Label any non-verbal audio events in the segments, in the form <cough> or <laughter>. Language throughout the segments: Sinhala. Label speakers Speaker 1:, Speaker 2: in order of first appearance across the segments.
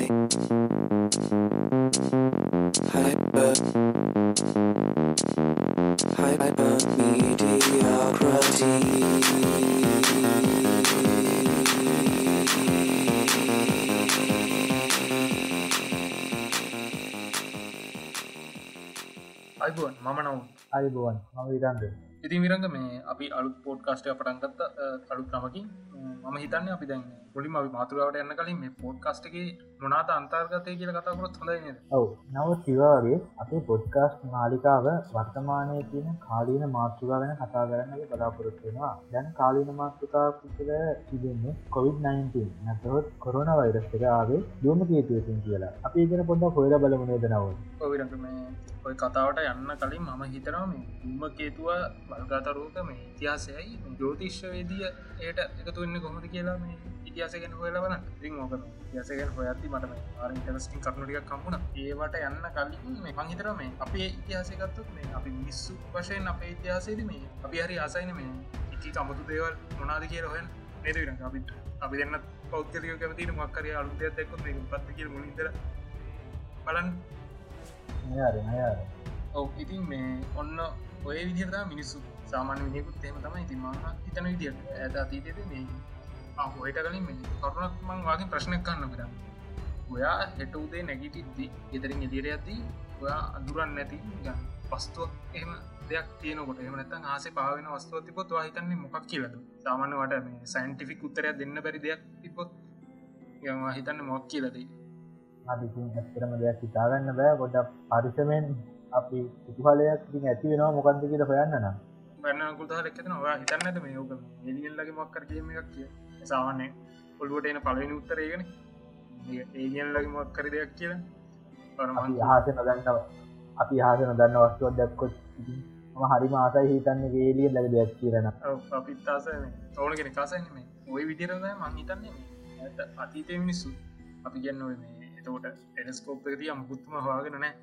Speaker 1: I hyper hyper
Speaker 2: අයිබුවන් මම නවු
Speaker 3: අයිබුවන් මම විරන්ද
Speaker 2: ඉති විරඟ මේ අපි අලු පෝඩ්කාස්ටය පටන්ගත්ත අලුත් නමකින්. මම හිතන්න අපි දැන් පොලිම මාතුරාවට එන්න කලින් මේ පෝඩ්කාස්ටගේ නොනාත අන්තර්ගතය කියල කතාකරත් හොඳයින
Speaker 3: ඔව. නව කිවාගේ අපේ පොඩ්කාස්ට් නාලිකාව වර්තමානය තියෙන කාලීන මාතෘකා ගැන කතා කරන්නගේ බලාපොරොත්වෙනවා දැන් කාලීන මාතෘකා පුතල තිබෙන්නේ කොවිD-19 නැතහොත් කොරුණ වෛරස්තර ආවේ දුම කේතුවසින් කියලා. අපි ඉගෙන පොඩ හොයර බලමුණේද නව
Speaker 2: ඔවිරඟ මේ ඔය කතාවට යන්න කලින් මම හිතනවා මේ උම කේතුව වල්ගාතරූක මේ ඉතිහාසයයි ජෝතිශ්වවේදිය ඒයට එකතු වන්න කොමති කියලා මේ ඉතිහාසගෙන හොයලවන ඉතින් ඕක ඉතිහාසගෙන හොයත්ති මටම ආර ඉටරස්ටින් කරුණටික කම්පුණ ඒවට යන්න කලින් මේ මංහිතර මේ අපේ ඉතිහාසකත්තුත් මේ අපි මිස්සු වශයෙන් අපේ ඉතිහාසේද මේ අපි හරි ආසයින මේ එක කමුතු දේවල් මොනාද කිය රොහෙන් නේදවිට අපිට අපි දෙන්න පෞද්ගලික කැමතින මක්කරය අලුතයක් දෙක්කොත් මේ පත්ති කිය මුලින්දර බලන් ඔව ඉතින් මේ ඔන්න ඔය විදිරද මිනිස්සු සාමාන්‍ය විනිකුත් එම තමයි ඉතින් මම හිතන විදිට ඇත අතීතද මේ හොයට කලින් කරුණක් මං වගේ ප්‍රශ්නයක් කන්න පිරන්න ඔයා හෙට උදේ නැගිටිද්දී ගෙතරින් එදිර ඇති ඔයා අදුරන්න නැති පස්තුවක් එහම දෙයක් තියනකොට එමනත ආසේ පාවෙන වස්තුව තිබොත් හිතන්නේ මොකක් කියලද? සාමාන්‍යවට මේ සයින්ටිෆික් උත්තරයක් දෙන්න බැරි දෙයක් තිබොත් යවා හිතන්න මොක් කියලදී?
Speaker 3: ඇත්තරම දෙයක් හිතාගන්න බෑ. ගොඩක් පරිසමෙන් අපි ඉතුහලයක් ඉතින් ඇති වෙනවා මොකන්ද කියල හොයන්න නම්.
Speaker 2: බන්න කුතා ලෙක්කෙන ඔයා හිතන්නද මේ යෝක එලියල්ලගේ මක්කර කියම එකක් කිය සාමාන්‍ය ඔල්ුවට එන පලවෙනි උත්තරේගෙන ඒගල්ලගේ මක්කර දෙයක් කියල.
Speaker 3: හස නොදන්නව. අපි හස නොදන්න වස්තුවත් දැක්කොත් ම හරි මාසයි හිතන්න ගේලිය ලක දෙයක් කියරන
Speaker 2: අපිත්තාස තෝනගෙන කාසනම ඔය විදිරද මං. හිතන්නේ අතීතය මිනිස්සු අපි ගන්න එතකොට ටෙලස්කෝප්කතිය මුකුත්තුම හවාගෙන නෑ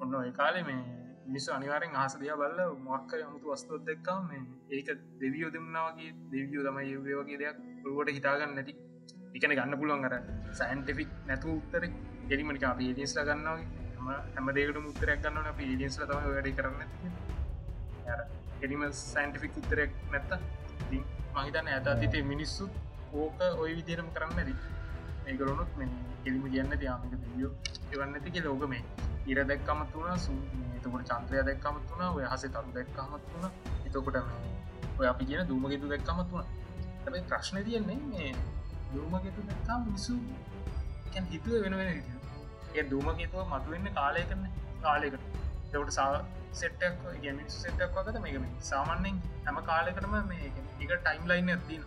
Speaker 2: ඔන්න ඒ කාලේ මේ මිනිස්සු අනිවාරෙන් ආස දයා බල්ල මොක්කර අමුතු වස්තුවත් දෙක්කා මේ ඒක දෙවියෝ දෙමනාවගේ දෙවියෝ තමයි යවය වගේ දෙයක් පුළුවට හිතාගන්න නැති. එකන ගන්න පුළුවන් අර සයින්ටිෆික් නැතු උත්තර. එලිමනික අප ඒලිස්ල ගන්නාව හැම දේකට මුත්තරයක් ගන්නන අප ඒලිස්ල තම වැඩි කරන්න. එලිම සයින්ටිෆික් උත්තරයක් නැත්ත මහිතන්න ඇත අතිතේ මිනිස්සු ඕක ඔය විදිරම කරන්න ඇති ඒකරුණුත් මේ කෙලිම කියන්න යාමික දිියෝ එවන්නති කිය ලෝක මේ ඉර දැක්කමත් වුණ සු එතකොට චන්ත්‍රය දැක්කමත් වුණ ඔය හස තරු දැක්කමත් වුණ. එතකොට ඔය අපි කියන දුමගෙතු දැක්කමත් වුණ. ඇැයි ප්‍රශ්න තියෙන්නේ මේ දුමගෙතු දැක්කා මිසු හිතුව වෙන වෙන ඒ දුමගෙතුව මතුවෙන්න කාලය කරන කාලයකට. එවට සා සෙට්ටක් ගමිනිස් සෙට්ටක් වගත මේකම සාමාන්‍යෙන් හැම කාලෙකටම මේ එක ටයිම් ලයින් ඇතින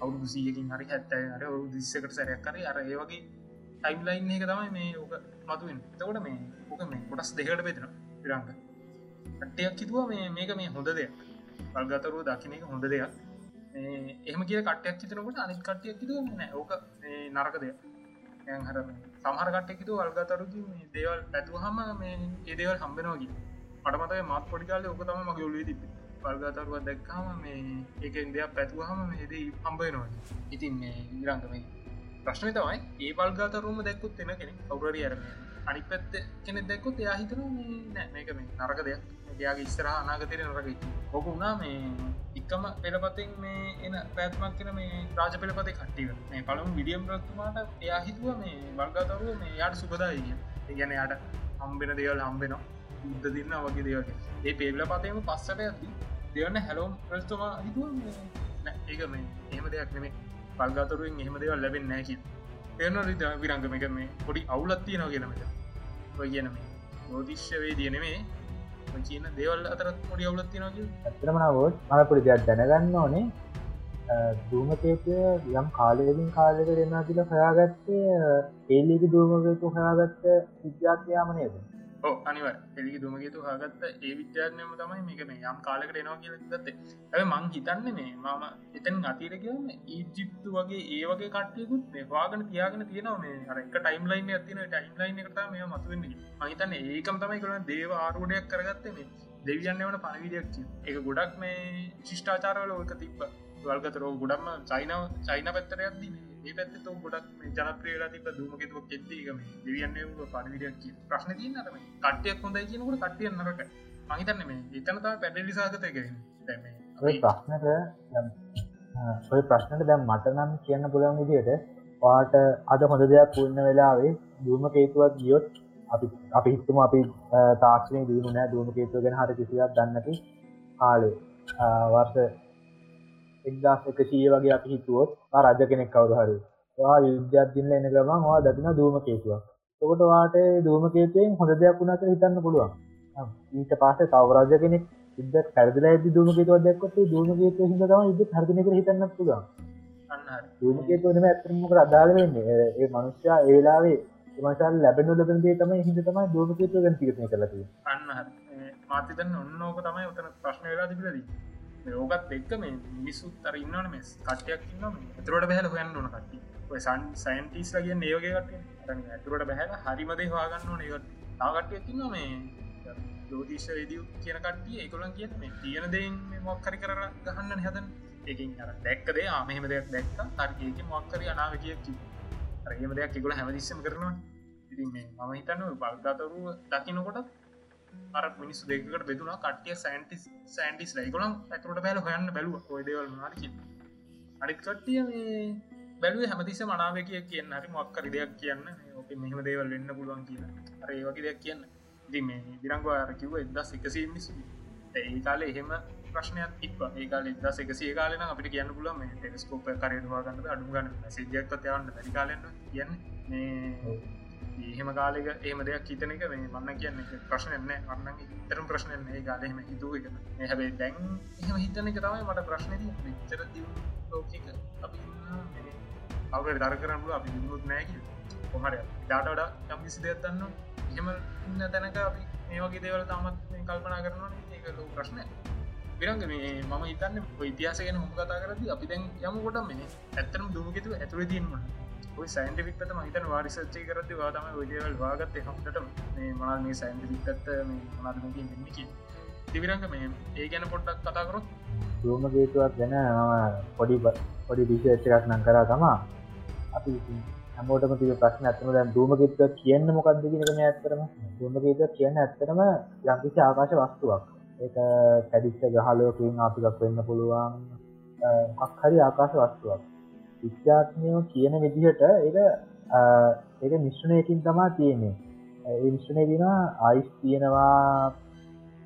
Speaker 2: අවුදු සියකින් හරි හැත්තයි අර දිස්සකට සැරයක් කර අර ඒවගේ ටයිම් ලයින් එක තමයි මේ ඕක මතුවෙන් එතකොට මේ ඕක මේ කොටස් දෙකට පෙතෙන පිරංග කට්ටයක් හිතුව මේ මේක මේ හොඳ දෙයක්. පල්ගතරුව දකින එක හොඳ දෙයක්. එහම කිය කටයක් හිතනකට අනිත් කටයක් හිතුව නෑ. ඕක නරක දෙයක්. හර සමහර කට්ටෙකිතු අල්ගතරුකි දේවල් ඇතුහම මේ ඒදේවල් හම්බෙනවාගේ පටමතයි මත් පොඩිකාල ඕක තම මගේ ඔලුවේ තිබ පල්ගතරුව දැක්කාම මේ ඒකෙන් දෙයක් පැතුවහම මේද හම්බයනවා ඉතින් මේ ඉරංගමයි ප්‍රශ්නය තමයි ඒ පල්ගාතරුම දැක්කුත් එෙන කෙනෙ කවුරරි අරම අනි පැත්ත කෙනෙ දැක්කුත් එයා හිතන නෑ මේක මේ නරක දෙයක්. එයාගේ ඉස්තර අනාගතර නරක ඔක වුණා මේ ඉක්කම පෙළපතින් මේ එන පැත්මක් කෙන මේ රාජ පෙළපත කට්ටිව මේ පළමු විඩියම් ප්‍රත්තුමාට එයා හිතුව මේ බල්ගාතරුව මේ යාට සුපදායි කිය ගැන යාට හම්බෙන දේවල් හම්බෙනවා. බුද්ධ දින්න වගේ දේවගේ ඒ පේබල පතයම පස්සට ඇති දෙවන්න හැලෝම් ප්‍රස්තුමා හිතුව ඒක මේ එහෙම දෙයක් නෙමේ පල්ගාතරුවෙන් එහෙම දේවල් ලැබෙන් නෑකි තේන රිත විරංගම එක මේ පොඩි අවුලත්තිය නව කියනමට ඔය කියන මේ යෝතිශ්‍යවේ දියනෙමේ කියන දේවල් අතරත් පොඩි අවුලත්තිනගේ
Speaker 3: ඇතරමනාවෝත් මල පොඩි දෙයක් දැනගන්න ඕනේ. දූමකේතය යම් කාලයකින් කාලෙක දෙන්න කියල හොයාගත්තේ ඒලික දූමකතු හොයාගත්ත විද්‍යාත්‍යයාමනේද
Speaker 2: අනිව එලි දුමගේතු හගත්ත ඒ විද්‍යානයම තමයි මේක මේ යම් කාලකට එනවා කියල ගත්ත ඇ මං හිතන්න මේ මම එතන් අතිරකම ඊජිප්තු වගේ ඒ වගේ කටයකුත් මේ වාගන තියාගෙන තියෙනවා මේ අරක ටයිම් ලයින් ඇතින ටයිම් ලයින් එකට මේ මතුවෙන්න මහිතන්න ඒකම් තමයි කරන දේව ආරුඩයක් කරගත්ත මේ දෙවියන්න වන පණවිඩයක් එක ගොඩක් මේ ශිෂ්ඨාචාරවල ඕක තිබ්බ. වල්ගතරෝ ගොඩක්ම චයිනාව චයින පැත්තරයක් දී ඒ පැත්ත තෝ ගොඩක් ජනප්‍රියලා තිබ දුමකෙතුව කෙත්තේකම දෙවියන්න පඩවිඩක් කිය ප්‍රශ්න තියන්නටම කට්ටයක් හොඳයි කියනකට කට්ටිය නරක මහිතන්න මේ එතනතා පැඩලි සාගතය කරන
Speaker 3: ඔය ප්‍රශ්නට ඔය ප්‍රශ්නට දැම් මට නම් කියන්න පුළන් විදියට පාට අද හොඳ දෙයක් පුන්න වෙලාවේ දුම කේතුවක් ගියොත් අපි අපි හිත්තම අපි තාක්ෂණය දීම නෑ. දුම කේතුව ගැන හට කිසියක් දන්නති කාලේ වර්ෂ එක්දස් එකශීය වගේ අපි හිතුවොත් රජ කෙනෙක් කවුරු හරි. වා යුද්ධත්දින්න එන ගමන් වා දකින දූම කේතුවක්. තකොට වාට දූම කේතුවෙන් හොඳ දෙයක් වුණට හිතන්න පුළුවන්. ඊට පස්සේ තවරජ කෙනෙක් ඉද පැරදිල ඇද දුම කේතුව දෙක්කොට දුම කේතුව හිද තම ඉද හරදිනක හිතන්න පුළුවන්. දුම කේතුවනම ඇතරමක අදාල වෙන්නේ? ඒ මනුෂ්‍යයා ඒලාවේ මසල් ලැබෙනු ලබෙනදේ තමයි හිද තමයි දුම කේතුව ගැන තිරනය කලති
Speaker 2: අන්න මාතිතන්න ඔන්න ඕක තමයි උතන ප්‍රශ්න වෙලා තිබිලදී ඕකත් එක්ක මේ මිනිස්සුත් අර ඉන්නවන මේ කට්ටයක් ඉන්නම් ඇතුරට බැහල හොයන්න ඕන කට්ටි සන් සයින්ටිස් ලගේ ඒවගේකට ඇතුරට බැහල හරිමදේ හවාගන්න ඕන ඒකට තාගට්ටයක් ඉන්න මේ ලෝතිශ වේදිය කියන කට්ටිය. ඒකොලන් කිය මේ තියෙන දෙයින් මොක්කරි කර ගහන්න හැදන්. එකින් අර දැක්කදේ ආමහෙම දෙයක් දැක්ක. අර්ගේක මොක්කරි අනාව කියක් රගේම දෙයක් එකුල හැමදිස්සම කරනවා ඉතින් මේ මම හිතන්න බල්ගතරුව දකිනකොට අර මිනිස් දෙකට බෙදුනා කටිය සයින්ටිස් සයින්ටිස් ලයිකොලම් ඇතුරට බැල හොයන්න බැලුව. කොයිදවල් නාරකි අනිත් කට්ටිය මේ බැලුව හැමතිස මනාව කිය කියන්න. හරි මොක්කරි දෙයක් කියන්න. ඕක මෙහම දේවල් වෙන්න පුළුවන් කියන අර ඒ වගේ දෙයක් කියන්න. ඉති මේ දිරංගවා අර කිව එදස් එකසි මිසි ඒ කාලේ එහෙම ප්‍රශ්නයක් ඉක් ඒකාල දස් එකසේ කාලන අපිට කියන්න පුල මේ ටෙස්කෝප කරයවා ගන්න අඩුගන්න සිදියක්ත් යවන්න දැරි කාලන්න කියන්න. මේ එහෙම කාලෙක ඒම දෙයක් හිතන එක මේ මන්න කියන්න ප්‍රශ්නයන්න අන්න තරම් ප්‍රශ්නයන ඒ කාලෙම හිතුව එක හැබේ දැන් එහෙම හිතන එක තමයි මට ප්‍රශ්නය විචර ලෝකක අපි අවුට දර කරන්නල අපි දුත් නෑක කොමර ඩාට වඩා යම්කිසි දෙයක් දන්න එහෙම ඉන්න තැනක අපි මේ වගේ දේවල තමත් කල්පනා කරනවා ඒක ලෝ ප්‍රශ්නය පිරංග මේ මම හිතන්න ඉතිහාසගෙන හොම කතා කරද අපි දැන් යමකොට මේ ඇත්තරම් දුමගෙතු ඇතුළ දීන්මට සයින්ටික් පත මහිතන වාරිසච්චි කරති වාතම විඩියවල් වාගත්ත හමට මේ මනල් මේ සයින්ටික්ත්ත මේ මනල්මකින් දෙන්නකි තිවිරංග මේ ඒ ගැන පොඩ්ඩක් කතාකරොත්
Speaker 3: දුවම ගේතුවක් ගැන පොඩි පොඩි විශේච්ච එකක් නං කරා තමා. අපි හැමෝටම තිය ප්‍රශ්න ඇතම දැන් දුවමගේත්ව කියන්න මොකක්ද කියනකම ඇත්තරම දුවමගේතුව කියන්න ඇත්තරම යම්කිසි ආකාශ වස්තුවක්. ඒ කැඩිස්ට ගහලෝකින් අපිකක් වෙන්න පුළුවන්. මක් හරි ආකාශ වස්තුවක්. විද්‍යාත්මයෝ කියන විදිහට ඒක ඒක මිශ්‍රණයකින් තමා තියෙන්නේ. ඒ මිශ්‍රණය දින අයිස් තියෙනවා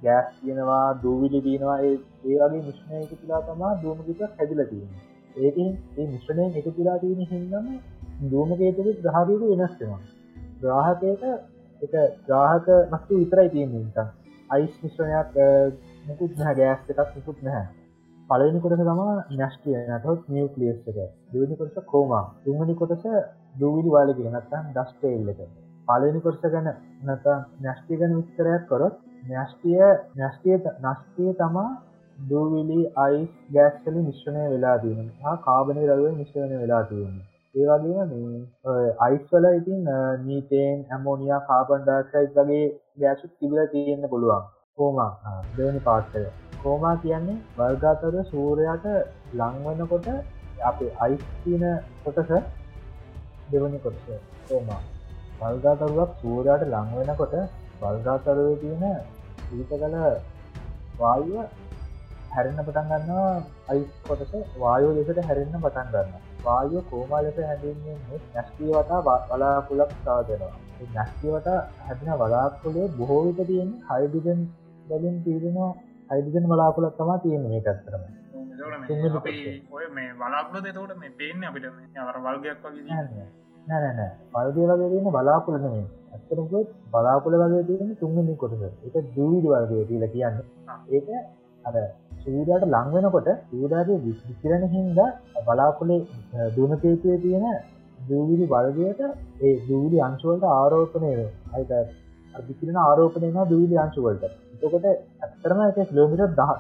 Speaker 3: ගෑස් තියෙනවා දූවිලි තියෙනවා ඒ වගේ මිශ්‍රණයක තුලා තමා දූමගිත හැදිල තියෙන ඒකින් ඒ මිශ්‍රණයෙන් එක තුලා තියෙන හින්නම දූමකේතුක ග්‍රහාදීක වෙනස්වෙනවා ග්‍රාහකයට එක ග්‍රාහක මස්තු විතරයි තියෙන්නේ නිකන්. අයිස් මිශ්‍රණයක් මුකුත් නැහැ ගෑස් එකක් මුකුත් නැහැ. පලනි කොටස තම නස්ටිය නටොත් නිියවක්ලියස් එක. දෙවනි කොටස කෝමා. තුන්වනි කොටස දූවිලි වාලක නත්තන් ඩස්ටේල් එක. පලනි කොටස ගැන නත නැස්ටිය ගැන විස්තරයක් කොරොත් නැස්ටිය නැස්ටිය නස්ටිය තමා දූවිලි අයිස් ගෑස්කල මිශ්‍රණය වෙලා දීම හා කාබනය රව මිශ්‍රණය වෙලා තියෙන ඒවගේම මේ අයිස්වල ඉතින් නීතේන් ඇමෝනියා කාබන්ඩාක්සයි් වගේ ගෑසුත් තිබල තියෙන්න්න පුළුවන්. කෝමා. දෙවනි පාත්තය කෝමා කියන්නේ? වර්ගාතර සූරයට ලංවනකොට අපේ අයිස් තියන කොටස දෙවනි කොටස කෝමා වල්ගාතරුවක් සූරයට ලංවෙනකොට වල්ගාතරුව තියෙන ඊත කළ වායුව හැරෙන්න්න පටන් ගන්නවා. අයිස් කොටස වායෝ ලෙසට හැරෙන්න්න පටන් ගන්න වායෝ කෝමා ලෙස හැඳන්නේ නැස්ටී වතා බලාකුලක් සාදනවා. නැස්තිවට හැදෙන වලාකුලේ බොහෝවිට තියෙන හයිඩිජන් බලින් තීරෙනවා අයිදිගෙන බලාකුලක් තමා තියෙන මේ ඇත්තරම
Speaker 2: ඔය මේ බලාකුල දෙතවට මේ පේන්න අපිට අර වල්ගයක් වගේ
Speaker 3: නැනෑ පල්දය වගේ තියෙන බලාකුලනේ ඇත්තරක බලාකුල වගේ තියෙන තුන්ගනි කොටස. එක දූවිඩ වර්ගය කියල කියන්න. ඒක අර සූරයට ලංවෙනකොට සූරාගේ විසිරණ හින්ද බලාකුලේ දුනපේතුවේ තියෙන දූවිලි වර්ගයට ඒ දූවිලි අංශුවලට ආරෝපනය අයිත අධිකිරෙන ආරෝපනයම දූවිලි අංශුවලට එතකොට ඇත්තරම එක කිලෝමිට දහ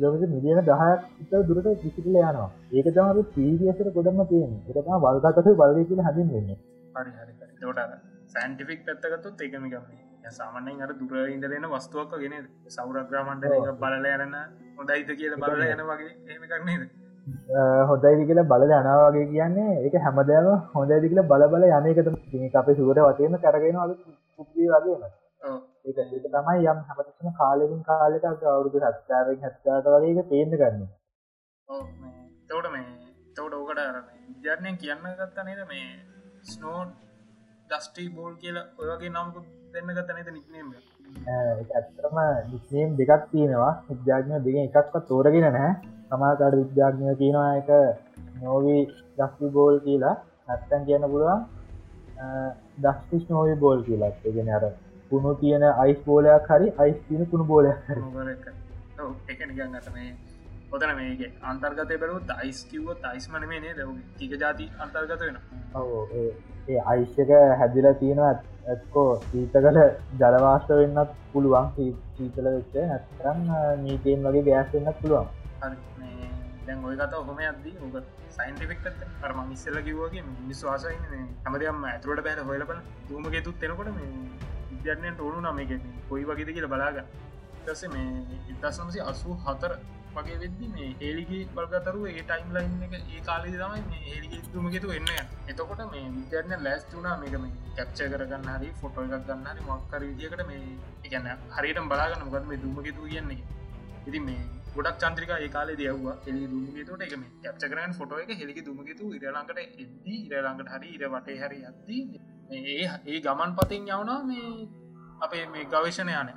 Speaker 3: ලොමිට මිලියන දහයක් ඉත දුරට විසිටල යනවා. ඒක තම පීවියසට ගොඩම තියෙන එකතම වල්ගතක බලය කියල හදින් වෙන්න
Speaker 2: සෑන්ටිෆික් පැත්තකත්තුත් ඒකම ගම සාමනෙන් අර දුර ඉඳලෙන වස්තුවක් ගෙන සෞරග්‍රාමන්ට බලල යරන්න හොඳයිත කියල බලල යන වගේ ඒම කරන්නේද
Speaker 3: හොදයිදි කියලා බල යනවාගේ කියන්නේ එක හැමදෑම හොඳයිදි කියලා බල බල යනකත අපේ සුවට වතයම කරගෙන අල පුප්ී වගේම. ඒක ඒක තමයි යම් හැමතිම කාලෙකින් කාලෙක අවුරුදු සත්කාරෙන් හැත්කාට වගේ එක තේන්න ගන්න.
Speaker 2: ඔව්. මේ තවට මේ තවට ඕකට අර මේ විද්‍යාර්ණයෙන් කියන්න ගත්තා නේද මේ ස්නෝ ඩස්ටී බෝල් කියලා ඔයගේ නම්කු දෙන්න ගත්ත නේද නික්නේම
Speaker 3: ඇත්තරම නිස්නේම් දෙකක් තියෙනවා. විද්‍යාඥය දෙක එකක්ව තෝරගෙන නැහැ. සමාකාට විද්‍යාඥය කියනවා එක නෝවී දස්ති බෝල් කියලා. නැත්තැන් කියන්න පුළුවන් දස්ටිස් නෝවි බෝල් කියලත් ගෙන අර පුුණු තියෙන අයිස් බෝලයක් හරි අයිස් තියන පුුණු බෝලයක්
Speaker 2: මේ ඔතන මේක අන්තර්ගතය බැලුත් අයිස් කිව්වොත් අයිස්මන මේ නේ දව ටික ජාති අන්තර්ගත වෙන
Speaker 3: ඒ අයිශ්‍යක හැදිලා තියෙනවා ඇත්කෝ සීතකට ජලවාශ්ට වෙන්නත් පුළුවන්. සීතල වෙච්ච නැතරම් නීතයෙන් වගේ ගෑස් වෙන්නත් පුළුවන්.
Speaker 2: මේ දැන් ඔය කත හොම අදී ඔක සයින්ටිෆෙක්ට කරම ඉස්සල කිවගේ මිස්වාසයි හැමදයම් ඇතුරට බෑන හොලපන දුමගේ තුත් තෙනකොට මේ විද්‍යානයට ඕනු නම එක කොයි වගේද කියල බලාග ටස මේ ඉදසමසි අසූ හතර වගේ වෙද්දි මේ ඒලිගේ බල්ගතරු ඒ ටයිම් ලයින් එක ඒ කාලෙ තමයි මේ ඒලිගේ තුමගෙතු එන්න එතකොට මේ විද්‍යාන ලෑස්තුනා මේක මේ කැප්ච කරගන්න හරි ෆොටෝ එකක් ගන්නහරි මක්කර විදිකට මේ එකන්න හරියට බලාගන්න මොකද මේ දුමගෙතු කියන්නේ ඉති මේ ගොඩක් චන්ත්‍රික ඒකාලේ දයවවා එලි දුමගේතුට එක මේ කැප්ච කරන ෆොටෝ එක හෙළි දුමගෙතු ඉරලංකට එද්දී ඉරලංකට හරි ඉර වටේ හරි අත්දී ඒ ඒ ගමන් පතින් යවනා මේ අපේ මේ ගවේශණයන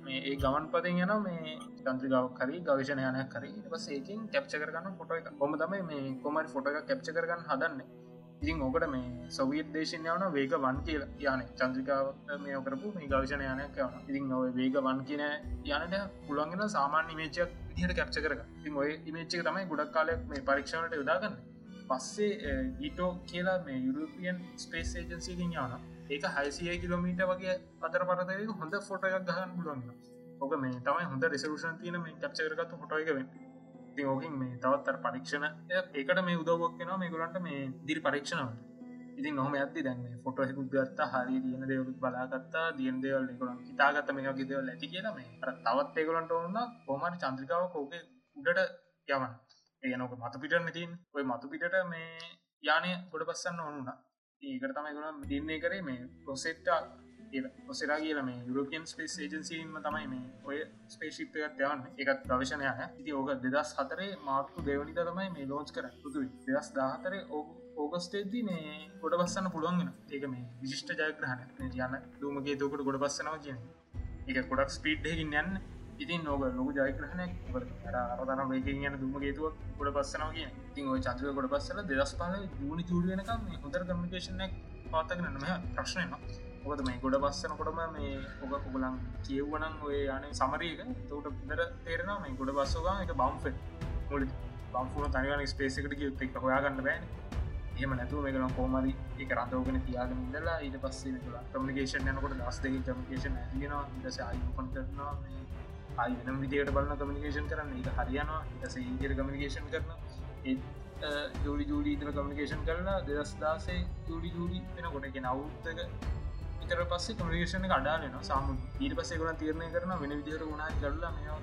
Speaker 2: මේ ඒ ගමන් පතින් යන මේ තන්ත්‍රිකාව කරි ගවේශණයනයක් කරි පස් ඒකින් කැප්ච කරගන්න ෆොට එක. කොම තමයි මේ කොමරි ෆොට එක කැප්ච කරගන්න හදන්න. ඉතින් ඕකට මේ සොවියත් දේශන යවන වේග වන් කියල. යන චන්ද්‍රිකාව මේ ඔකරපු මේ ගවේශණයනයක් යවන ඉතින් නොව වේග වන් කියන යනට පුළන්ගෙන සාමාන්‍ය මේචයක් දිහට කැප්ච කරග ඉතින් ඔය ඉමේච්චක තමයි ගොඩක් කාලයක් මේ පරීක්ෂණට යොදාගන්න. පස්සේ ඊටෝ කියලා මේ යුරපියන් ස්පේස් ඒජන්සිකින් යවන ඒක හයිසිය කිලෝමීට වගේ අතර පරතරක හොඳ ෆොට එකක් ගහන්න පුළුවන් ඕක මේ තමයි හොඳ රිසරුෂන් තියන මේ කප්චකරගත්තු ෆොටෝ එකවෙන් ති ඕකින් මේ තවත්තර පරීක්ෂණ ඒකට මේ උදව්වක් කෙනවා මේ ගොලන්ට මේ දිරි පරීක්ෂණවට ඉතින් නොහම ඇති දැන් මේ ෆොට හෙකුත් ගත්තා හරි දියන දෙවලුත් බලාගත්තා දියන් දෙවල් කොළන් හිතාගත්ත මේ වගේ දෙවල් ඇති කියලා මේ තවත් ඒගොලන්ට ඔන්න කොමට චන්ද්‍රිකාව කෝක උඩට යවන්න. ඒනක මතු පිටරන තින් ඔය මතු පිටට මේ යානය ගොඩ පස්සන්න ඕනුන ඒකට තමයි ගොන දින්නේ කරේ මේ පොසෙට්ටා ඔසෙරා කියල මේ යුරෝපියන් ස්පේස් ඒජන්සිීම තමයි මේ ඔය ස්පේශිප්යත් යවන්න. එකත් ගවශනය ඉති ඕක දෙදස් හතරේ මාර්තු දෙවනිද තමයි මේ ලෝච් කර පුතුයි දෙදස් දාහතරේ ඕ ඕගස්ටේදී මේ ගොඩ බස්සන්න පුළුවන්ගෙන ඒක මේ විශිෂ්ට ජයග්‍රහණ යන්න දුමගේ දකට ගොඩ බස්සනවා කියන එක ගොඩක් ස්පීඩ්හකින් යන්න. ඉතින් නොක ලොක ජයග්‍රහණය අරතන වේක යන දුම ගේතුව ගොඩ පස්සනාව කිය ඉතින් ඔය චන්ද්‍රය ගොඩ පස්සල දෙදස් පාල ජූනි චූලියනකම් හොඳර කමිකේෂනක් පාතගෙන මෙහ ප්‍රශ්නයම ඔකද මේ ගොඩ පස්සන කොටම මේ ඔක ඔගලන් කියව්වනන් ඔය යන සමරීක තවට පිදර තේරෙන මේ ගොඩ බස්සෝගා එක බම්ෆෙ මුලි බම්පුන තනිගන ස්පේසිකට කිය එක හොයාගන්න බෑන. එහම නැතුව මේකන කෝමරි එක රඳෝගෙන තියාගෙන ඉදලා ඊට පස්සේ කමිකේෂන් යනකොට දස් දෙක කමිකේෂන් ඇතිෙනවා ඉදස අයිපන් කරනවා. මේ අයි වෙනම් විදියට බලන්න කමිකේෂන් කරන්න. එක හරියනවා. ඉටස ඉදිර කමිකේෂන් කරන ඒත් ජෝලි ජූලි ඉතර කමිකේෂන් කරලා දෙදස් දාසේ ජූලි ජූලි වෙන ගොඩක නවුත්තක ඉතර පස්සේ කමිකේෂන අඩාලන සාම ඊට පස්සේ ගොන තීරණය කරන වෙන විදිර ගුණා කරලා මේ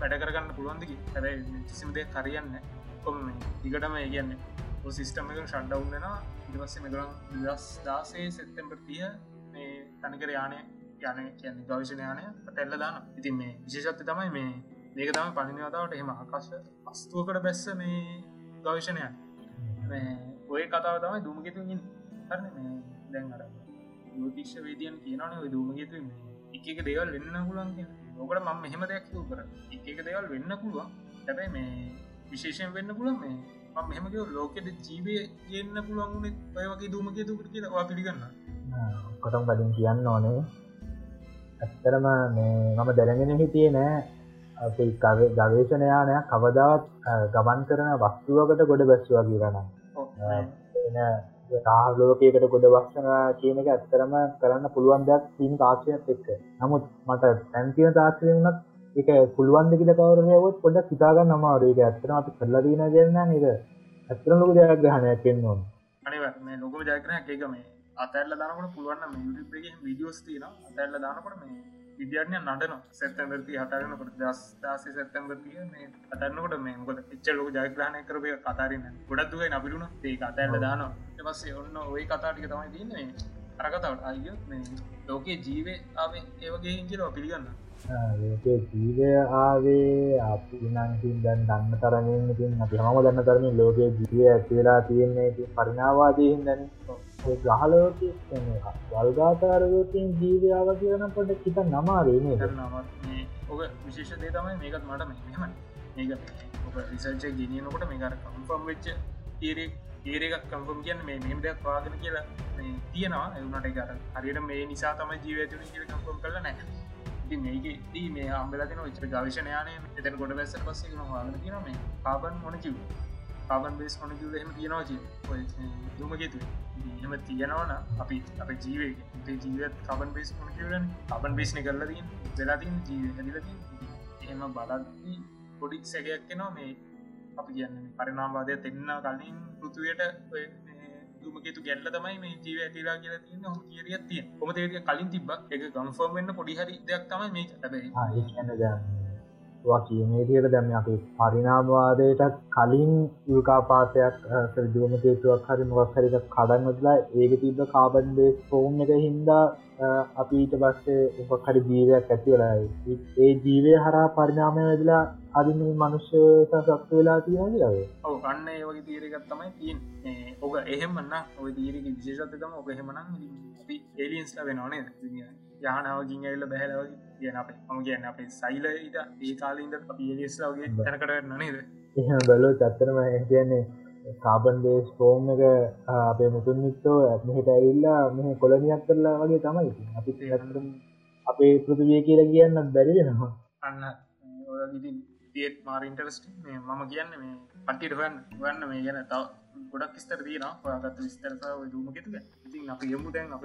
Speaker 2: වැඩ කරගන්න පුළුවන්දකි හැර කිසිමදේ කරයන්න කොම දිගටම ඒ කියන්න සිිස්ටම එක ෂඩ්ඩවන්නවා ඉටපස්සේ මෙකරම් දස් දාසේ සෙත්තෙම්බර් තිය මේ තනිකර යානය යන කියන්න ගවිශනයානය ටෙල්ල දාන ඉතින් මේ විශේෂත්ත තමයි මේ ඒක තම පලිනවතාවට එහෙම ආකාශ අස්තුවකට බැස්ස මේ ගවිශනය ඔය කතාව තමයි දුමගෙතුගින් හරන මේ දැන් අර යෝතිශ්‍ය වේදියන් කියනන ඔය දුමගෙතු එක දේවල් වෙන්න පුලන් ඕකට මම මෙහෙම දෙයක් කර එක දේවල් වෙන්න පුළුවන්. හැබැයි මේ විශේෂයෙන් වෙන්න පුළන් මේ මෙහමක ලෝකෙට ජීවය ගන්න පුළුවන්ුණේ ඔය වගේ දුමගෙතුකට කියලා පිළිගන්න
Speaker 3: කොටම් බලින් කියන්න ඕනේ. ඇත්තරම මේ මම දැනගෙන හිටියේ නෑ. ගවේශනයානයක් කවදාවත් ගමන් කරන වස්තුවකට ගොඩ බැස්වා කියරන තාලෝකයකට ගොඩ වක්ෂන කියන එක ඇත්තරම කරන්න පුළුවන් දෙයක් තිීම තාක්ෂණයක් එක්ක. නමුත් මට තැන්තින තාක්ෂය වනත් එක පුළුවන් දෙකිල කවරයවත් පොඩක් හිතාගන්න අමාරේක ඇත්තන අපි කරලදීන ගන්න නක ඇත්තරම ලොක ජයග්‍රහණයක් කෙන්න්න ඕන.
Speaker 2: අනිව ලොකම ජයග්‍රහයක් එක මේ අතැල්ල දානකට පුළුවන් යුටගේ විඩියෝස් තින අතැල්ල දානකට මේ විද්‍යාඥය නටන සැත්තැම්බරති හතරනකට දස් දාසේ සැත්තැම්බරතිය මේ අටන්නකොට මේ මොකද එච්චලක ජයග්‍රහණය කරපය කතාරන්න ගොඩක්දුවේ නබිරුණ ඒ කතඇල්ල දාන එපස්සේ ඔන්න ඔය කතාටික තමයි තියන්නේ අරකතාවට අය මේ ලෝකයේ ජීවේ ආවේ ඒවගේ හිංචිලව පිළිගන්න
Speaker 3: ජීවය ආවේ අපි නංකින් දැන් දන්න තරමින් ඉතින් අපි හම දන්න තරමින් ලෝකයේ ජීවය ඇතිවෙලා තියෙන්නේ ඉතින් පරිනාවාදයෙන් දැන ගහලෝක වල්ගාතාරයෝකින් ජීවයාව කියන පොට කිත නමාරේනේ
Speaker 2: කරනවත් ඔක විශේෂ දේ තමයි මේකත් මට මෙහෙම ඒක ඔක රිසල්ච ගෙනියනකොට මේකර කම්ෆම් වෙච්ච ඒරෙක් ඒරක් කම්පම් කියන්න මේ මෙම දෙයක් පාගෙන කියලා තියෙනවා. එවුනට කර හරියට මේ නිසා තම ජීවතුන කියල කම්පම් කල නැ ඉති මේක දී මේ අම්බලතින විචර ගවිශනයානය එතන ගොඩ වැස්සර පස්සේ වාගන කියන මේ පාබන් මොන කිව් පාබන් බේස් මොන කිව හෙම තියෙනවා දුමගෙතු එහෙම තියෙනවන අපි අප ජීවේ ජීවත් කබන් බේස් මොන කිවලන් කබන් බේස්න කරලදී වෙලාතින් ජීව හැදිලති එහෙම බලදී පොඩි සැගයක් කෙනවා මේ අපි කියන්න පරිනාම්වාදය දෙන්න කලින් පෘතුවයට දුමකෙතු ගැල්ල තමයි මේ ජීව ඇතිලා කියලා තියන්න හො කියරිය තිය හොමතේක කලින් තිබ එක ගම්ෆර්ම් වෙන්න පොඩිහරි දෙයක් තමයි මේ ඇබැයි
Speaker 3: කියනේටියට දැම අපි පරිනාමවාදයටත් කලින් යුල්කාපාසයක් සරදුවමතේතුවක් හරි මොක් හරික කඩන් වදලා ඒක තිබ කාබන් බේ ෆෝම් එක හින්දා අපිට බස්සේ උපක් හරි ජීවයක් ඇති වෙලායි ඒ ජීවය හරා පරිනාමය වෙදලා අදිම මනුෂ්‍ය සත්ව වෙලා තියෙන කියව
Speaker 2: ඔව අන්න ඒ වගේ තීරකත් තමයි තියෙන් ඕක එහෙමන්න ඔය තීරක විශේෂතතම ඔක එහෙමනම් අපි එලියන්ස්ල වෙනවානේ යහනාවගින් ඇල්ල බැහලවගේ කියන අප ම කියන්න අපේ සයිල ඉට ඒ කාලින්ද අපි එලිස්ලාගේ තැනකට නනේද
Speaker 3: එහ බැලෝ චත්තරම කියන්නේ කාබන් බේස් ෆෝම් එක අපේ මුතුන් මිත්තෝ මෙහට ඇවිල්ලා මෙහ කොලනියක් කරලා වගේ තමයි අපි අපේ පෘතිවිය කියලා කියන්න බැරිවෙනවා
Speaker 2: අන්න ඔය තියත් මාර ඉන්ටරස්ට මම කියන්න මේ පටිට හොයන් වන්න මේ ගැන තව ගොඩක් ස්තර දීන ඔයාගත්ත විස්තරතාව දුමකෙතුක ඉතින් අප යොමු දැන් අප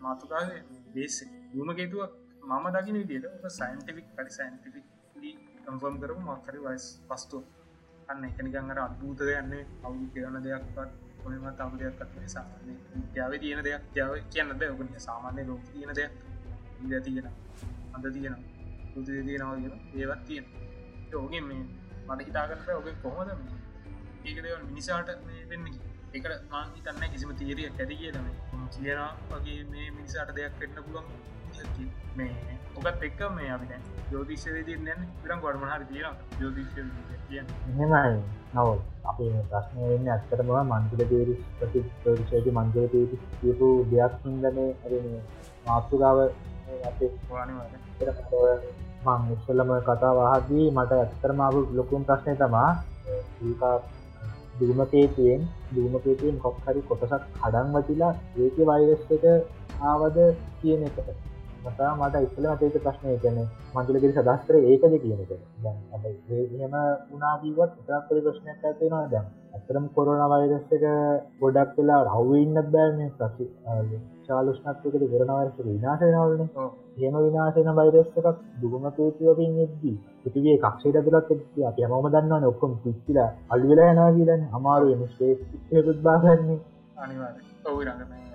Speaker 2: මාතුකාවේ බේස දුමකේතුවක් මම දකින විදියට ඔක සයින්ටිෆික් පරි සයින්ටිෆික් කම්ෆර්ම් කරම මක්කරි වයිස් පස්තුව අන්න එකනිකංගර අත්භූත යන්න අවු කියවන දෙයක්ත් ඔයමත් අම දෙයක් කත්ේ සාමාන්‍ය ත්‍යාව තියෙන දෙයක් ත්‍යාව කියන්නද ඔක සාමාන්‍ය ලෝක තියෙන දෙයක්. ඉද තියෙන අද තියෙන පුතු තියෙනවා කියන ඒවත් තියෙන ඕගේ මේ මට හිතාගන්න ඔක කොහොද ඒක දෙව මිනිසාට වෙන්න එකට මාන් හිතන්න කිසිම තීරිය ඇති කියලම කියන වගේ මේ මිනිසාට දෙයක් වෙන්න පුළුවන් මේ ඔකත් එක්ක මේ අපි ජෝතිශ්‍යවේදී නැන්න පිරම් ගොඩම හරි තියෙන ජෝතිශ්‍ය
Speaker 3: එහෙමයි. නව අපේ ප්‍රශ්නය වෙන්න ඇත්තරම මන්තුල තේරි ප්‍රතිශයට මන්තුල තේරි කියපු දෙයක් හිදනේ අර මාතෘගාව අපේ මං ඉස්සල්ලම කතා වහදී මට ඇත්තරමාව ලොකුම් ප්‍රශ්නය තමා දුමකේතුවෙන් දුමකේතුවෙන් කොක්හරි කොටසක් හඩන් වතිලා ඒක වෛරස් එක ආවද කියන එකට මතා මට ඉස්සල මතේක ප්‍රශ්නය කන මන්තුලකිරි සදස්තර ඒකද කියන එක. එහෙම උනාදීවත් ඉතාපරි ප්‍රශ්නයක් ඇතිෙනවා දැම් ඇතරම් කොරන වෛරස් එක ගොඩක් වෙලා රව්වඉන්නත් බෑන ප්‍රසි ශාලුෂ්නත්වකට කරනවරස විනාශයනවලන හෙම විනාශයන වෛරස් එකක් දුගමකේතුවකින් එද්දී පෘතිවේ කක්ෂයට තුළත් එ අප හම දන්නවන ඔක්කොම පිච්චිලා අල්වෙලා යනා කියලන්න අමාරු වෙන ස්පේස් බාගන්නේ.
Speaker 2: අනිවාර ඔවරගම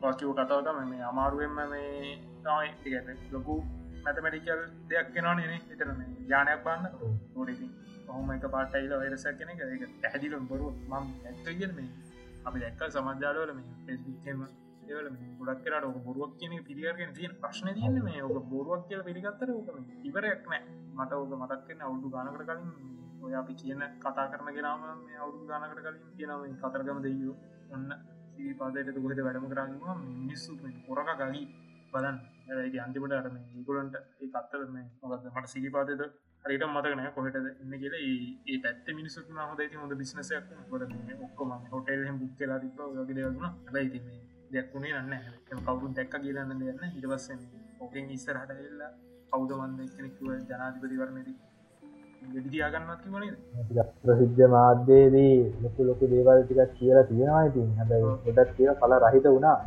Speaker 2: වාකිව කතාවතම මේ අමාරුවෙන්ම මේ තමයි ලොකු මැතමටිකල් දෙයක් කෙනවා නේ එතර ජානයක් පන්න ෝඩති ඔහොම එක පාටයිල වරසක් කෙන එක ඇදිලම් බොරු මම් ඇත්ත මේ අපි දැක්ක සමජාලවල මේ පෙස්බුක්ම ඒවල ගොඩක් කරට ඔක බොරුවක් කියන පිරිියරගෙන තියෙන ප්‍රශ්න තියන්න මේ ඕක බොරුවක් කියල පිළිගත්තර ඕක ඉවරයක් නෑ. මට ඕක මතක්කන්න අවුදු ගානකට කලින් ඔය අපි කියන කතා කරන ගෙනාම මේ අවුදු ගානකට කලින් කියනව කතරගම දෙයෝ ඔන්න සිරිපාදයට දුහද වැඩම කරන්නවා මිනිස්සු පොරක ගලී බලන් ඇයි අන්තිමට අරම ඒගොලන්ට ඒ අත්තරම මොකද මට සිරිපාතද හරිට මතකන කොහට ඉන්න කියල. ඒ පැත් මිනිසුත් හොද හොඳ බිස්නසයක් ඔක්කොම හොටල් බුක් කියලා තිබ වගේ දෙවුණ හැබයි තින්නේ දෙයක්ුණේ නන්න කවුරුත් දැක්ක කියලන්න දෙන්න ඉටවස්ස ඕකෙන් ඉස්සරහට එල්ලා කෞදමන්ද කෙනෙක්ව ජනාධිපතිවරණදී වෙඩිදියාගන්නත් වනේ
Speaker 3: ප්‍රසිද්ධ මාධ්‍යයේදී ලොකු ලොකු දේවල් ටිකක් කියලා තියෙනවා ඉතින්. හැබැයි ගොඩක් කිය පල රහිත වුණා.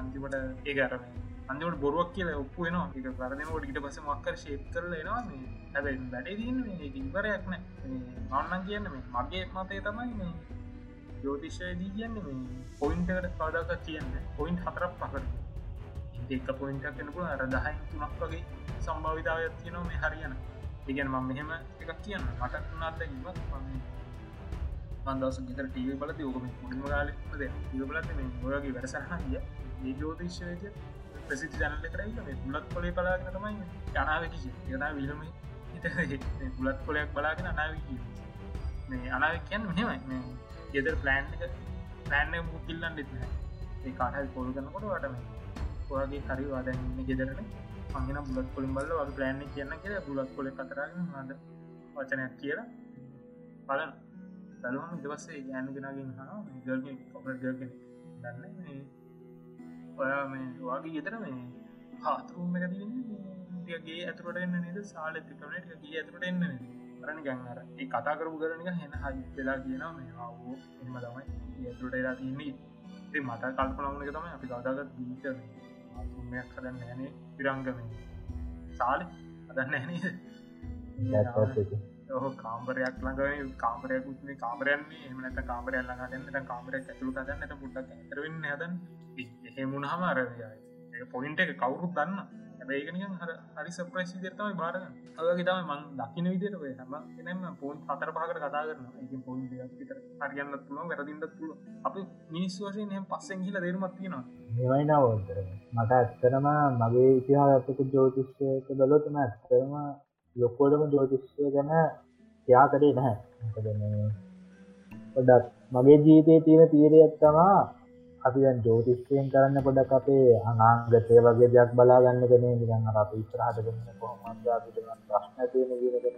Speaker 2: අන්තිමට ඒ අරම අන්තිමට බොරුවක් කියලා ඔප්පු වෙනවා. එක කරනකොට ඉට පස මක්කර ශේප් කරල එනවා මේ. හැබැ වැඩේ දන්න ඉවරයක් නෑ. අන්නන් කියන්න මේ මගේ මතේ තමයි ජෝතිෂයදී කියන්න මේ පොයින්ටකට පාදක කියන්න පොයින්් හතරක් පකට ඒක පොයින්ටක් කෙනපු අර දහයි තුනක් වගේ සම්භාවිතාවයක් තියෙනවා මේ හරියන ඉගැන ම මෙහෙම එකක් කියන්න මට නාත්ත ඉවත් මන්දස ගෙතර ටීව බලති ඕකම පුඩිම ගාලද ය බලත මේ ඔයගේ වැඩසරහ කිය ඒ ජෝතිශ්වය ප්‍රසිති ජනල කරයි මේ පුලත් කොලේ පලාගෙන තමයි යනාව කිය යනා විලම පුලත් කොලයක් බලාගෙන අනාව කිය මේ අනාව කියන්න මෙහෙමයි මේ ගෙදර ප්ලෑන්් එක ප්ලෑන්න මුකිල්ලන්න දෙත්න ඒ කාටල් පොල් කනකොට වටම ඔයාගේ හරි වාදන්න ගෙදරන අගෙන බුලත් කොලින් බල්ල වගේ ප්ලෑන්න කියන්න කිය බුලත් කොල කතරග හද වචනයක් කියලා බලන දළුවම ඉදවස්සේ ගෑනුගෙනගින් හා ගල්ගෙන් කොපරගගෙන දන්න ඔයා මේ වගේ ගෙතර මේ පාතුරුම් එක තියගේ ඇතුරට එන්න නද? සාල තිකනට ගේ ඇතුරට එන්න රණ ගැන්නර ඒ කතා කරපු කරනික හෙන හයි වෙලා කියනවා මේ ආවෝ එම තමයි. ඇතුරට එලා තින්නේ ඒ මට කල්පනවන එක තමයි අපි කතාගත් දීත ආතුමයක් කදන්න නැනේ පිරංගම සාලි අදන්න ඇනේද ඔහ කාම්බරයක් ළඟ කාමරයක් ුත්ේ කාමරයන්නේ එමනත කාමරය ළඟන්න කාමරයක් ඇතුළු කදන්න ඇත පුට්ටක් ඇතරවෙන්න හදන් එහෙමුණහම අරවයි පොයින්ට එක කවුරුත් දන්න හැබැයිකනික හර හරි සප්‍රයිස් විදිරතමයි බාරග අගේ තම මං දකින විදිර වේ හම එනම පෝන් හතර පහකට කතා කරන එක පොයින් විතර හරියන්න පුළුව වැරදිින්ට පුළුව අප මිනිස් වශයෙන් එහම පස්සෙන් හිල දේරුමත් තියෙනවා
Speaker 3: මෙවයි නවෝතර මට ඇත්තරම මගේ ඉතිහාතක ජෝතිශ්‍යක දොලොතම ඇත්තරම ලොක්කෝටම ජෝතිශ්‍යය ගැන යා කරේ නැහැ. පොඩක් මගේ ජීතය තියෙන තීරයක් තමා අපි දැන් ජෝතිෂයෙන් කරන්න පොඩක් අපේ අනාගතය වගේ දෙයක් බලාගන්න කනේ නිගන්න අප ඉස්රහට ගන්න කොහොමද? ප්‍රශ්න තියෙන ගීනගෙන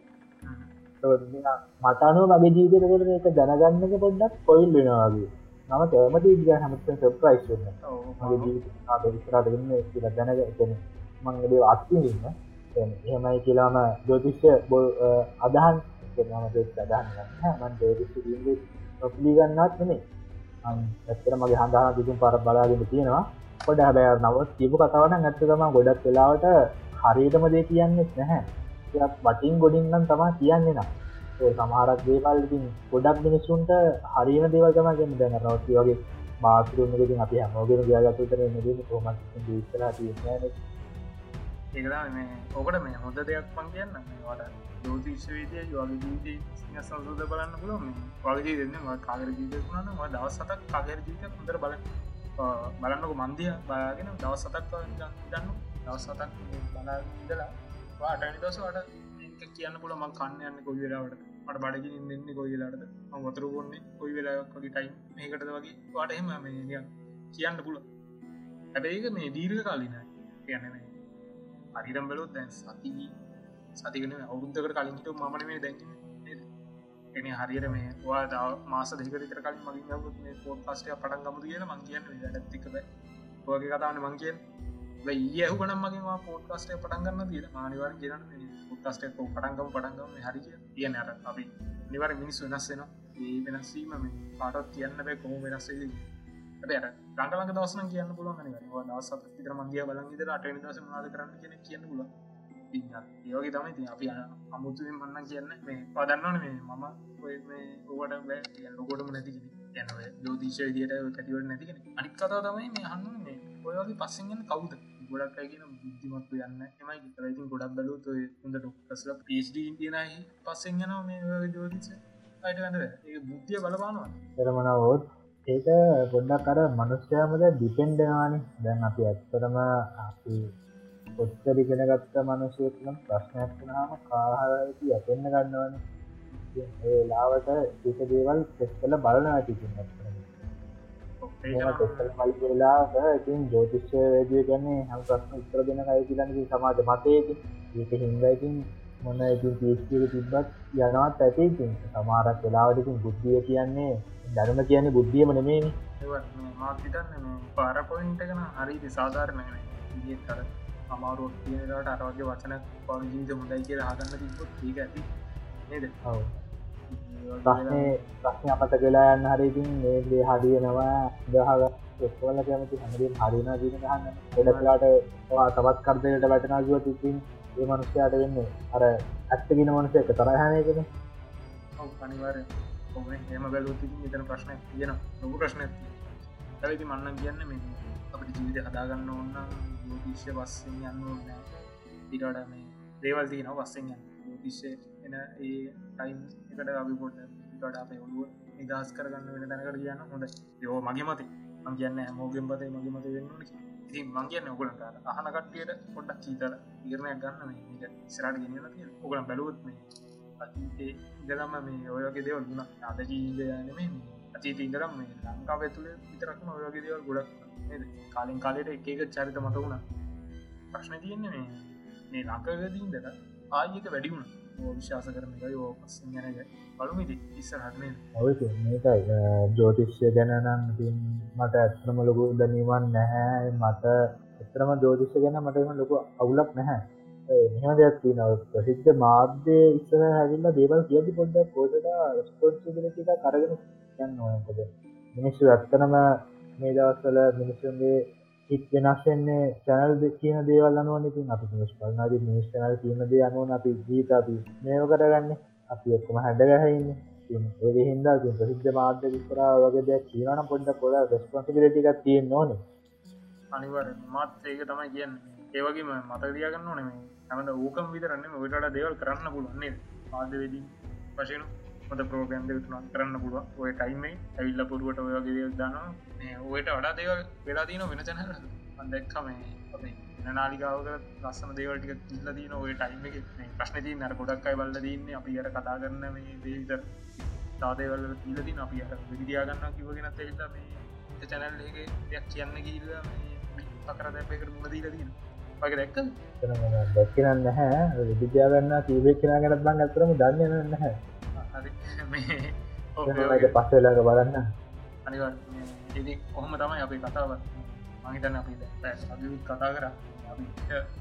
Speaker 3: මටනුව මගේ ජීවිතකොට එක දැනගන්නක පොඩ්ඩක් කොයිල් වෙනවාගේ නම තෑමති ඉදිග හමත සප්‍රයිස් වෙන්න මගේ ජීවිත විස්රාට ගන්න දැනගන මංගදේ අත්තින්න එහෙමයි කියලාම ජෝතිෂ්‍ය බොල් අදහන්. මම අදහන්න මන් ජෝතිෂ නොපිලිගන්නත් නේ ඇත්තර මගේ හඳහන තිතුම් පර බලාගෙන තියෙනවා. පොඩ හැබැ නවත් කියපු කතාවන ඇත්තතම ගොඩක් වෙලාවට හරියටම දේ කියන්නෙත් නැහැ. වටින් ගොඩින්නම් තමා කියන්නේ නම් සමහරක් දේවල්කින් ගොඩක් මිනිස්සුන්ට හරිම දේවල්තම ගෙන දැන රවති වගේ මාසරුමකින් අපි හමෝගෙන ගයාගතුතර න කොම ඉස්සලා තියන්නේ
Speaker 2: ඒකලා මේ ඕකට මේ හොඳ දෙයක් පන් කියන්න. වට දෝතිශ්වවිදය යවාගේ ජීවිතය සංසෝද බලන්න පුල වගේ දෙන්න කාගර ජීතකුණන දවස් සතක් කාගර ජීත හොඳර බල බලන්නක මන්දිය බාගෙන දවස් සතක් ගන්න දවස් සතක් බලාදලා අටනි දස වට කියන්න පුල මං කන්න යන්න කොයි වෙලාවට මට බඩගින් දෙන්න කොයි වෙලාට ම වතුර ගොන්නේ කොයි වෙලාක් වගේ ටයිම් මේකටද වගේ? වාට එම මේ කියන්න පුල හැබැයික මේ දීර්ඝ කාලින කියන්න මේ හරිරම් බලොත් දැන් සති සතිගෙන අවුරුද්ධකට කලින්ට මන මේ දැක එන හරියට මේ වා ද මාස දෙකතර කලින් මගින් ගුත් මේ පෝට් පස්ටය පටන් ගමුද කියන මං කියන්න ඇතිකද වගේ කතාවන මං කියෙන් ඒහු ගනම් මගේ පෝට් කස්ටය පටන්ගන්න තිය මානිවර කියරන පොට්ස්ට පටන්ගම පටන්ගම හරි කියන අර අපි නිවර මිනිස් වෙනස්සෙන ඒ වෙනස්වීම පාටත් කියන්න බෑ කොහොම වෙනස්සේ බැර ගංගලක දවසන කියන්න පුළුවන් නිවර දවසත් විතර මගේ බලන් ඉදර අටනි දස මාද කරන්න කියන කියන්න පුල ඒවගේ තමයි ති අපි අමුතුෙන් මන්න කියන්න මේ පදන්නවන මේ මම ඔය මේ ඕකට ලොකොටම නැති යනව දෝතිශය දියට පැතිවට නැතිගෙන අනික් කතා තමයි මේ හන්න මේ ඔයගේ පස්සෙන්ගෙන කවුද? ගොඩක් අයිගෙන බුද්ධිමත්තු යන්න එමයි ඉතරයිතින් ගොඩක් බලුත් හොඳ ඩොක්ටස්ල පේස්ඩ තියනයි පස්සෙන් යන මේ ජෝතිස අයට ගන්න ඒ බුද්ධිය බලපානවා.
Speaker 3: කරමනවෝත් ඒක ගොඩක් කර මනුස්්‍යයාමද ඩිපෙන්ඩවානි දැන් අපි ඇත්තරම අපි ඔත්තරිගෙන ගත්ත මනුසයනම් ප්‍රශ්නයක් වනාම කාහරති ඇතෙන්න්න ගන්නවන. ඒ ලාවට එක දේවල් පෙස් කල බලන ඇතිකින්න පල්ලාට ඉතින් ජෝතිශ්‍ය වේදිය ගන්නේ හම ප්‍රශ්න උත්තර දෙන අය කියලනගේ සමාජ මතයක ඒක හින්දයිතින් මොන්න ඉතින් පිස්තික තිබ්බත් යනවත් ඇතිතින් සමාරක් වෙලාවටකින් බුද්ධිය කියන්නේ ධර්ම කියන්නේ බුද්ධියම නෙමේනි
Speaker 2: මාතන්න පාරපොයින්ටකන හරි සාධාරණය. කර අමාරුවක් කියනට අරවගේ වචන පජීත මුදයි කියල හගන්න තිබොත් ඒක ඇති නේද?
Speaker 3: ප්‍රශ්න අපත කලා යන්න හරිතින් ඒගේ හදියනවා දහග එස්වල කැමති හැමරින් හරින දීන ගන්න එඩලාට තවත් කරදයට වැටනාගුව තිතින් ඒ මනුස්්‍යයාට වෙන්නේ අර ඇත්තගෙන මනුසය එක තරහනයකෙන
Speaker 2: අනිවාර එම බැලූති තන ප්‍රශ්නය කියන ලොකු ප්‍රශ්න ඇති ඇති මන්න කියන්න මේ අප අපිට ජීවිත හදාගන්න ඕන්න ජෝතිශ්‍ය පස්සෙන් යන්න ඕන්න ඉටට මේ දේවල් තියන පස්සෙන් යන්න. ජෝතිශ්‍ය එන ඒ ටයිම් එකට අපි පොට ඉට අපේ ඔලුව නිදහස් කරගන්න වෙන තැනකට කියන්න හොඳ යෝ මගේ මතේ මං කියන්න මෝගෙන් පතේ මගේ මත වෙන්න ඉතින් මං කියන්න ඔගලට අහන කට්ටියට පොඩ්ඩක් චීතල ඉරණයක් ගන්න මේ ස්රට ගෙනල තිය ඔගලම් බැලුවත් මේ අතීතේ ඉදලම මේ ඔයගේ දෙවල් වුණ. අද ජීදයන මේ. අතීත ඉදරම් මේ ලංකාව තුළ විතරක්ම ඔයගේ දෙවල් ගොඩක් කාලින් කාලයට එකක චරිත මත වුණ. ප්‍රශ්න තියෙන්නේ මේ මේ ලංකගදීන්දට ආයක වැඩිවුණ විශ්වාස කරන එක යෝ පස් ගැනක පළුමිති ඉස්සරහටනේ
Speaker 3: ඔය මේකයි ජෝතිශ්‍ය ගැනනම් ඉතින් මට ඇත්‍රම ලොකු දැනීමන් නැහැ. මට එතරම ජෝතිශ්‍ය ගැන මටම ලොකු අවුලක් නැහැ. මෙහම දෙයක් තියනව. ප්‍රසිද්ධ මාධ්‍ය ඉස්සර හැවිල්ල දේවල් කියදි පොඩ්ඩක් පෝට ස්පොන්සිිලිටික කරගෙන යන්න ඕනකද මිනිස්සු ඇත්තනම මේ දවස්සල මිනිස්සුන්ගේ හිත් වෙනස්සෙන්නේ චැනල් කියන දේවල් අනුවන ඉතින් අපි මිස් පල්නාද මිස් චනල් කියන දේ අනුවන අපි ජීත අපි මේව කරගන්න. අපි එක්කම හැඩගැහන්න ඒ හින්දා ප්‍රසිද්ධ මාධ්‍ය විස්තරා වගේ දෙයක් කියනම් පොඩ්ඩ කොල රස්පොන්සිිලිටික තියෙන් ඕනේ.
Speaker 2: අනිවර මාත් ඒක තමයි කියන්න. ඒවගේම මත දියගන්න නෙමේ ඇමද ඕකම් විතරන්න ඔයට දේවල් කරන්න පුළුවන්නේ ආදවෙදී වශයනු. හොද ප්‍රෝග්‍රම් තුන කරන්න පුළුව ඔය ටයිමයි ඇවිල්ල පුරුවට ඔයගේ දේව දාන මේ ඔයට වඩා දේවල් වෙලා දීන වෙන චැනල අදක්කම නාලිකාවක ලස්සන දේවල්ටික ඉල්ල දීන ඔය ටයිම එක. ප්‍රශ්න දී නර ගොඩක්යි බල්ල දන්න අපි අර කතා කරන්න මේ දේවිතර තාදේවල ඉලදින අපි අර විදිියාගන්න කිවගෙන තෙල්ල මේ චැනල්ලගේ දෙයක් කියන්න ගිල්ල පකර දැපකට මුණදීල දීන වගේ දැක්ක
Speaker 3: දැක්කනන්න හැ විද්‍යාගන්න කීවෙක් කෙන ගැනත් බං ඇතරම දන්නන්න නැහැ <laughs> පස්සලාක බලන්න.
Speaker 2: ඉදි කොහොම තමයි අපි කතාව මහිතන අපි අභිත් කතා කර.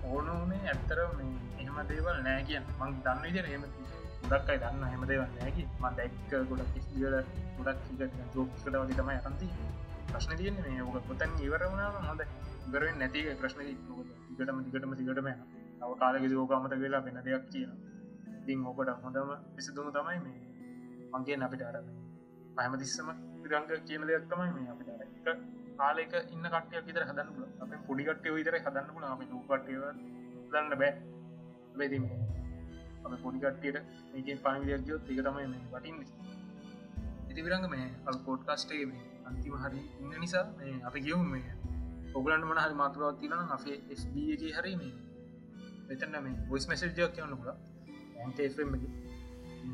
Speaker 2: ඕන වනේ ඇත්තර එහෙම දේවල් නෑ කිය මං දන්න විදිර හෙම ගොඩක්යි දන්න හෙම දේවල් නෑකි ම දැක්ක ගොඩක් කිසිදිල ගොඩක් ජෝකට වගේ තමයි අතන්ති ප්‍රශ්න තියන්නේ මේ ඕක පොතන් ඉවර වුණාම හොඳ ගරුවෙන් නැතික ප්‍රශ්න දිගටම දිගටම දිගටම නව කාලෙ දෝකාමත වෙලා වෙන දෙයක් කියන ඉතින් ඕකට හොඳම විසිදුම තමයි මේ මගේ අපිට අරම පහමතිස්සම විරංග කියන දෙයක් තමයි මේ අපිට එක කාලෙක ඉන්න කටයක් විතර හදන්න පුල අප පොඩිකට්ටය විතර හදන්න පුල අපි ලූකටය දන්න බෑ. වෙදි අප පොඩිකට්ටියට මේකින් පණවිදයක් ගයොත් එක තමයි මේ වටින් ඉති විරංග මේ අල් පෝට්කාස්ටේ මේ අන්තිම හරි ඉන්න නිසා මේ අපි ගියවුම් මේ. ඔගලන්ට මන හරි මාතුරවත් තින අපේ ස්B එක හරි මේ මෙතන්න මේ බොයිස් මැසේජයක් කියවන්න පුලා ඇන්තේම්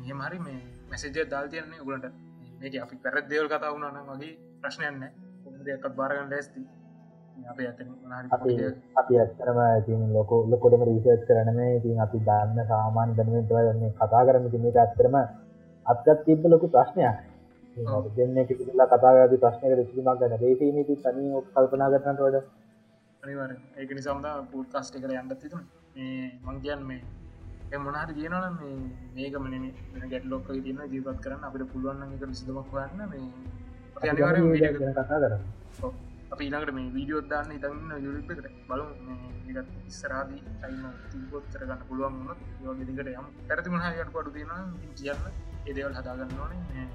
Speaker 2: එහෙම හරි මේ මැසේජය දල් තියන්නේ. උගලට මේක අපි පැරත් දෙවල් කතා වුණන වගේ ප්‍රශ්නයන්න දෙයක්ත් බාරගන්න ලැස්ති? අප ඇතන
Speaker 3: අපි ඇත්තරම ඉතින් ලොක ලොකොටම රීසර්ච් කරනම ඉතින් අපි දන්න සාමාන්‍ය දැනමේ කතා කරන මේක ඇත්තරම අත්ගත් තිබ ලොකු ප්‍රශ්නයක්. දෙන්න කිසිලා කතාගද ප්‍රශ්නයකට සිීමක් ගන්න දේශීනීති තනි කල්පනා කරන්නට වඩ
Speaker 2: අනිවර ඒක නිසාම්ද පූට් කාස්ටි කර යන්නත් තිතුන මංගයන් මේ මොනහට කියනන මේ මේකමන වෙන ගැටලොක්ක තියන්න ජීපත් කරන්න. අපිට පුළුවන් එක සිදුමක් වන්න මේ අනිවාර
Speaker 3: කතා කර
Speaker 2: අප ඊනකට මේ වීඩියෝ දාන්න ඉතන්න යුරිපකට බලු ඉස්සරාදී ටයිම තිීපොත් කරගන්න පුළුවන් වුණත් යෝග දිකට යම්. පැරති මහයට පඩු තියෙන කියන්න. එදවල් හදාගන්න ඕනේ.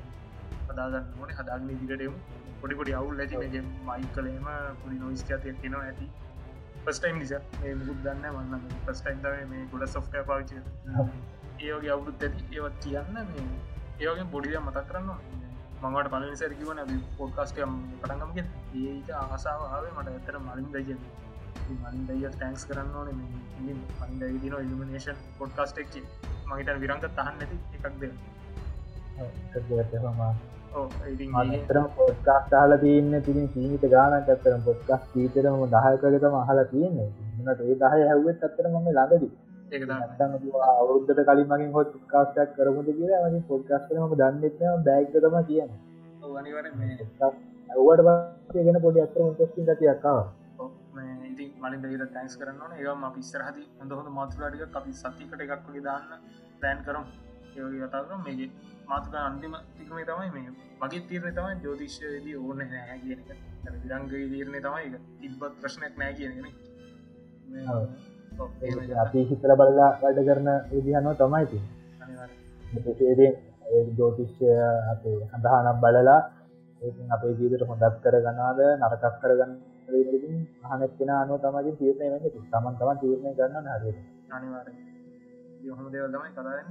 Speaker 2: හදාගන්න ඕනේ. හදාගන්න දිගටයමු පොඩිපොඩි අවුල් ඇති. මයි කලේම පුඩි නොයිස් ඇතියක් කියෙනවා ඇති පස්ටයිම් නිසා මේ මුකුත් දන්න වන්න පස්ටයිම් තම මේ ගොඩ සොෆ්ට පාවිච ඒෝගේ අවුරුත් ඇති ඒවත් කියන්න මේ ඒවගේ බොඩිය මතක් කරන්න මඟට පල සැරකිවන පොඩ්කාස්ටයම් පටගමක ඒක ආසාාවේ මට ඇතර මලින් දජ මලින් දය ටැන්ක්ස් කරන්න ඕන මලින් දයි දින ඉල්ිනේෂන් පොඩ්කාස්ටෙක් මගේට විරංග තහන් නැති එකක්ද
Speaker 3: අතරම පොස්්කාස් දාල තියන්න තිරින් සීමිත ගානක් අත්තරම් පොස්්කස් තීතරම දහයකගතම අහලා තියන්නේ. නට ඒ දහය හැවත් අත්තර මම ළඟදී. අවුද්ධට කලින් මගින් හොත් කාස්ටක් කරමුද කියලා මගේ පොඩ්කාස් කරම දන්නෙත්ම බෑග්තම කියන ඇවට ගෙන පොඩි අත්තර මුටස්ටින් ගතියක්කාව
Speaker 2: ඉති මලින් දර තැන්ස් කරන්න ඒම පිස්සරහද හොඳ හොඳ මාතුලාටික අපි සතිකට එකක්ගේ දාන්න පෑන් කරම්. ඒ කතාකම් මේගේ මාතුක අන්තිම තිකමේ තමයි මේ මගේ තීරණ තමයි ජෝතිශ්‍යයේදී ඕන නෑ කියන විරංගගේ තීරණය තමයි තිබ්බත් ප්‍රශ්නයක් නෑ. කියනගෙන
Speaker 3: අපි හිතර බල්ලා වැඩ කරන විදිහනුව තමයිති ජෝතිශ්‍ය අපේ හඳහනම් බලලා අපේ ජීතට හොඳත් කරගනාද නරකක් කරගන්න හනත්ෙන අනුව තමයි තීරණය තමන් තමන් තීරණය ගන්න හරි
Speaker 2: අනිවාර හොම දේවල් තමයි කතාන්න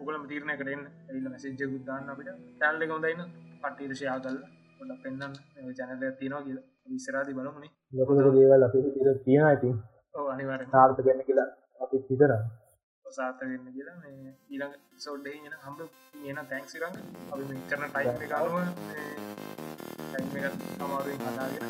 Speaker 2: ඔකලම තීරණය කරන්න එල්ල මැසිජ්ජ ගුද්දාන්න අපිට. තැල්ල කොඳයින්න පටීර්ෂයා කල්ල ොඩ පෙන්න්න ජනල තියනවා කියල. විසරාදි බලමුණේ
Speaker 3: ලොක දේවල් අපි තිර තියෙන ඇති
Speaker 2: අනිවාර
Speaker 3: තාර්ථ ගන්න කියලා අපි හිතරන්න
Speaker 2: සාත වෙන්න කියලා මේ ඊළඟ සෝඩ්ඩේ ගෙන හම්බ කියන තැන්ක්සිරන්න අපි මේ කරන ටයිම් අනුව ටයිම් එක අමාරුවෙන් කතාගෙන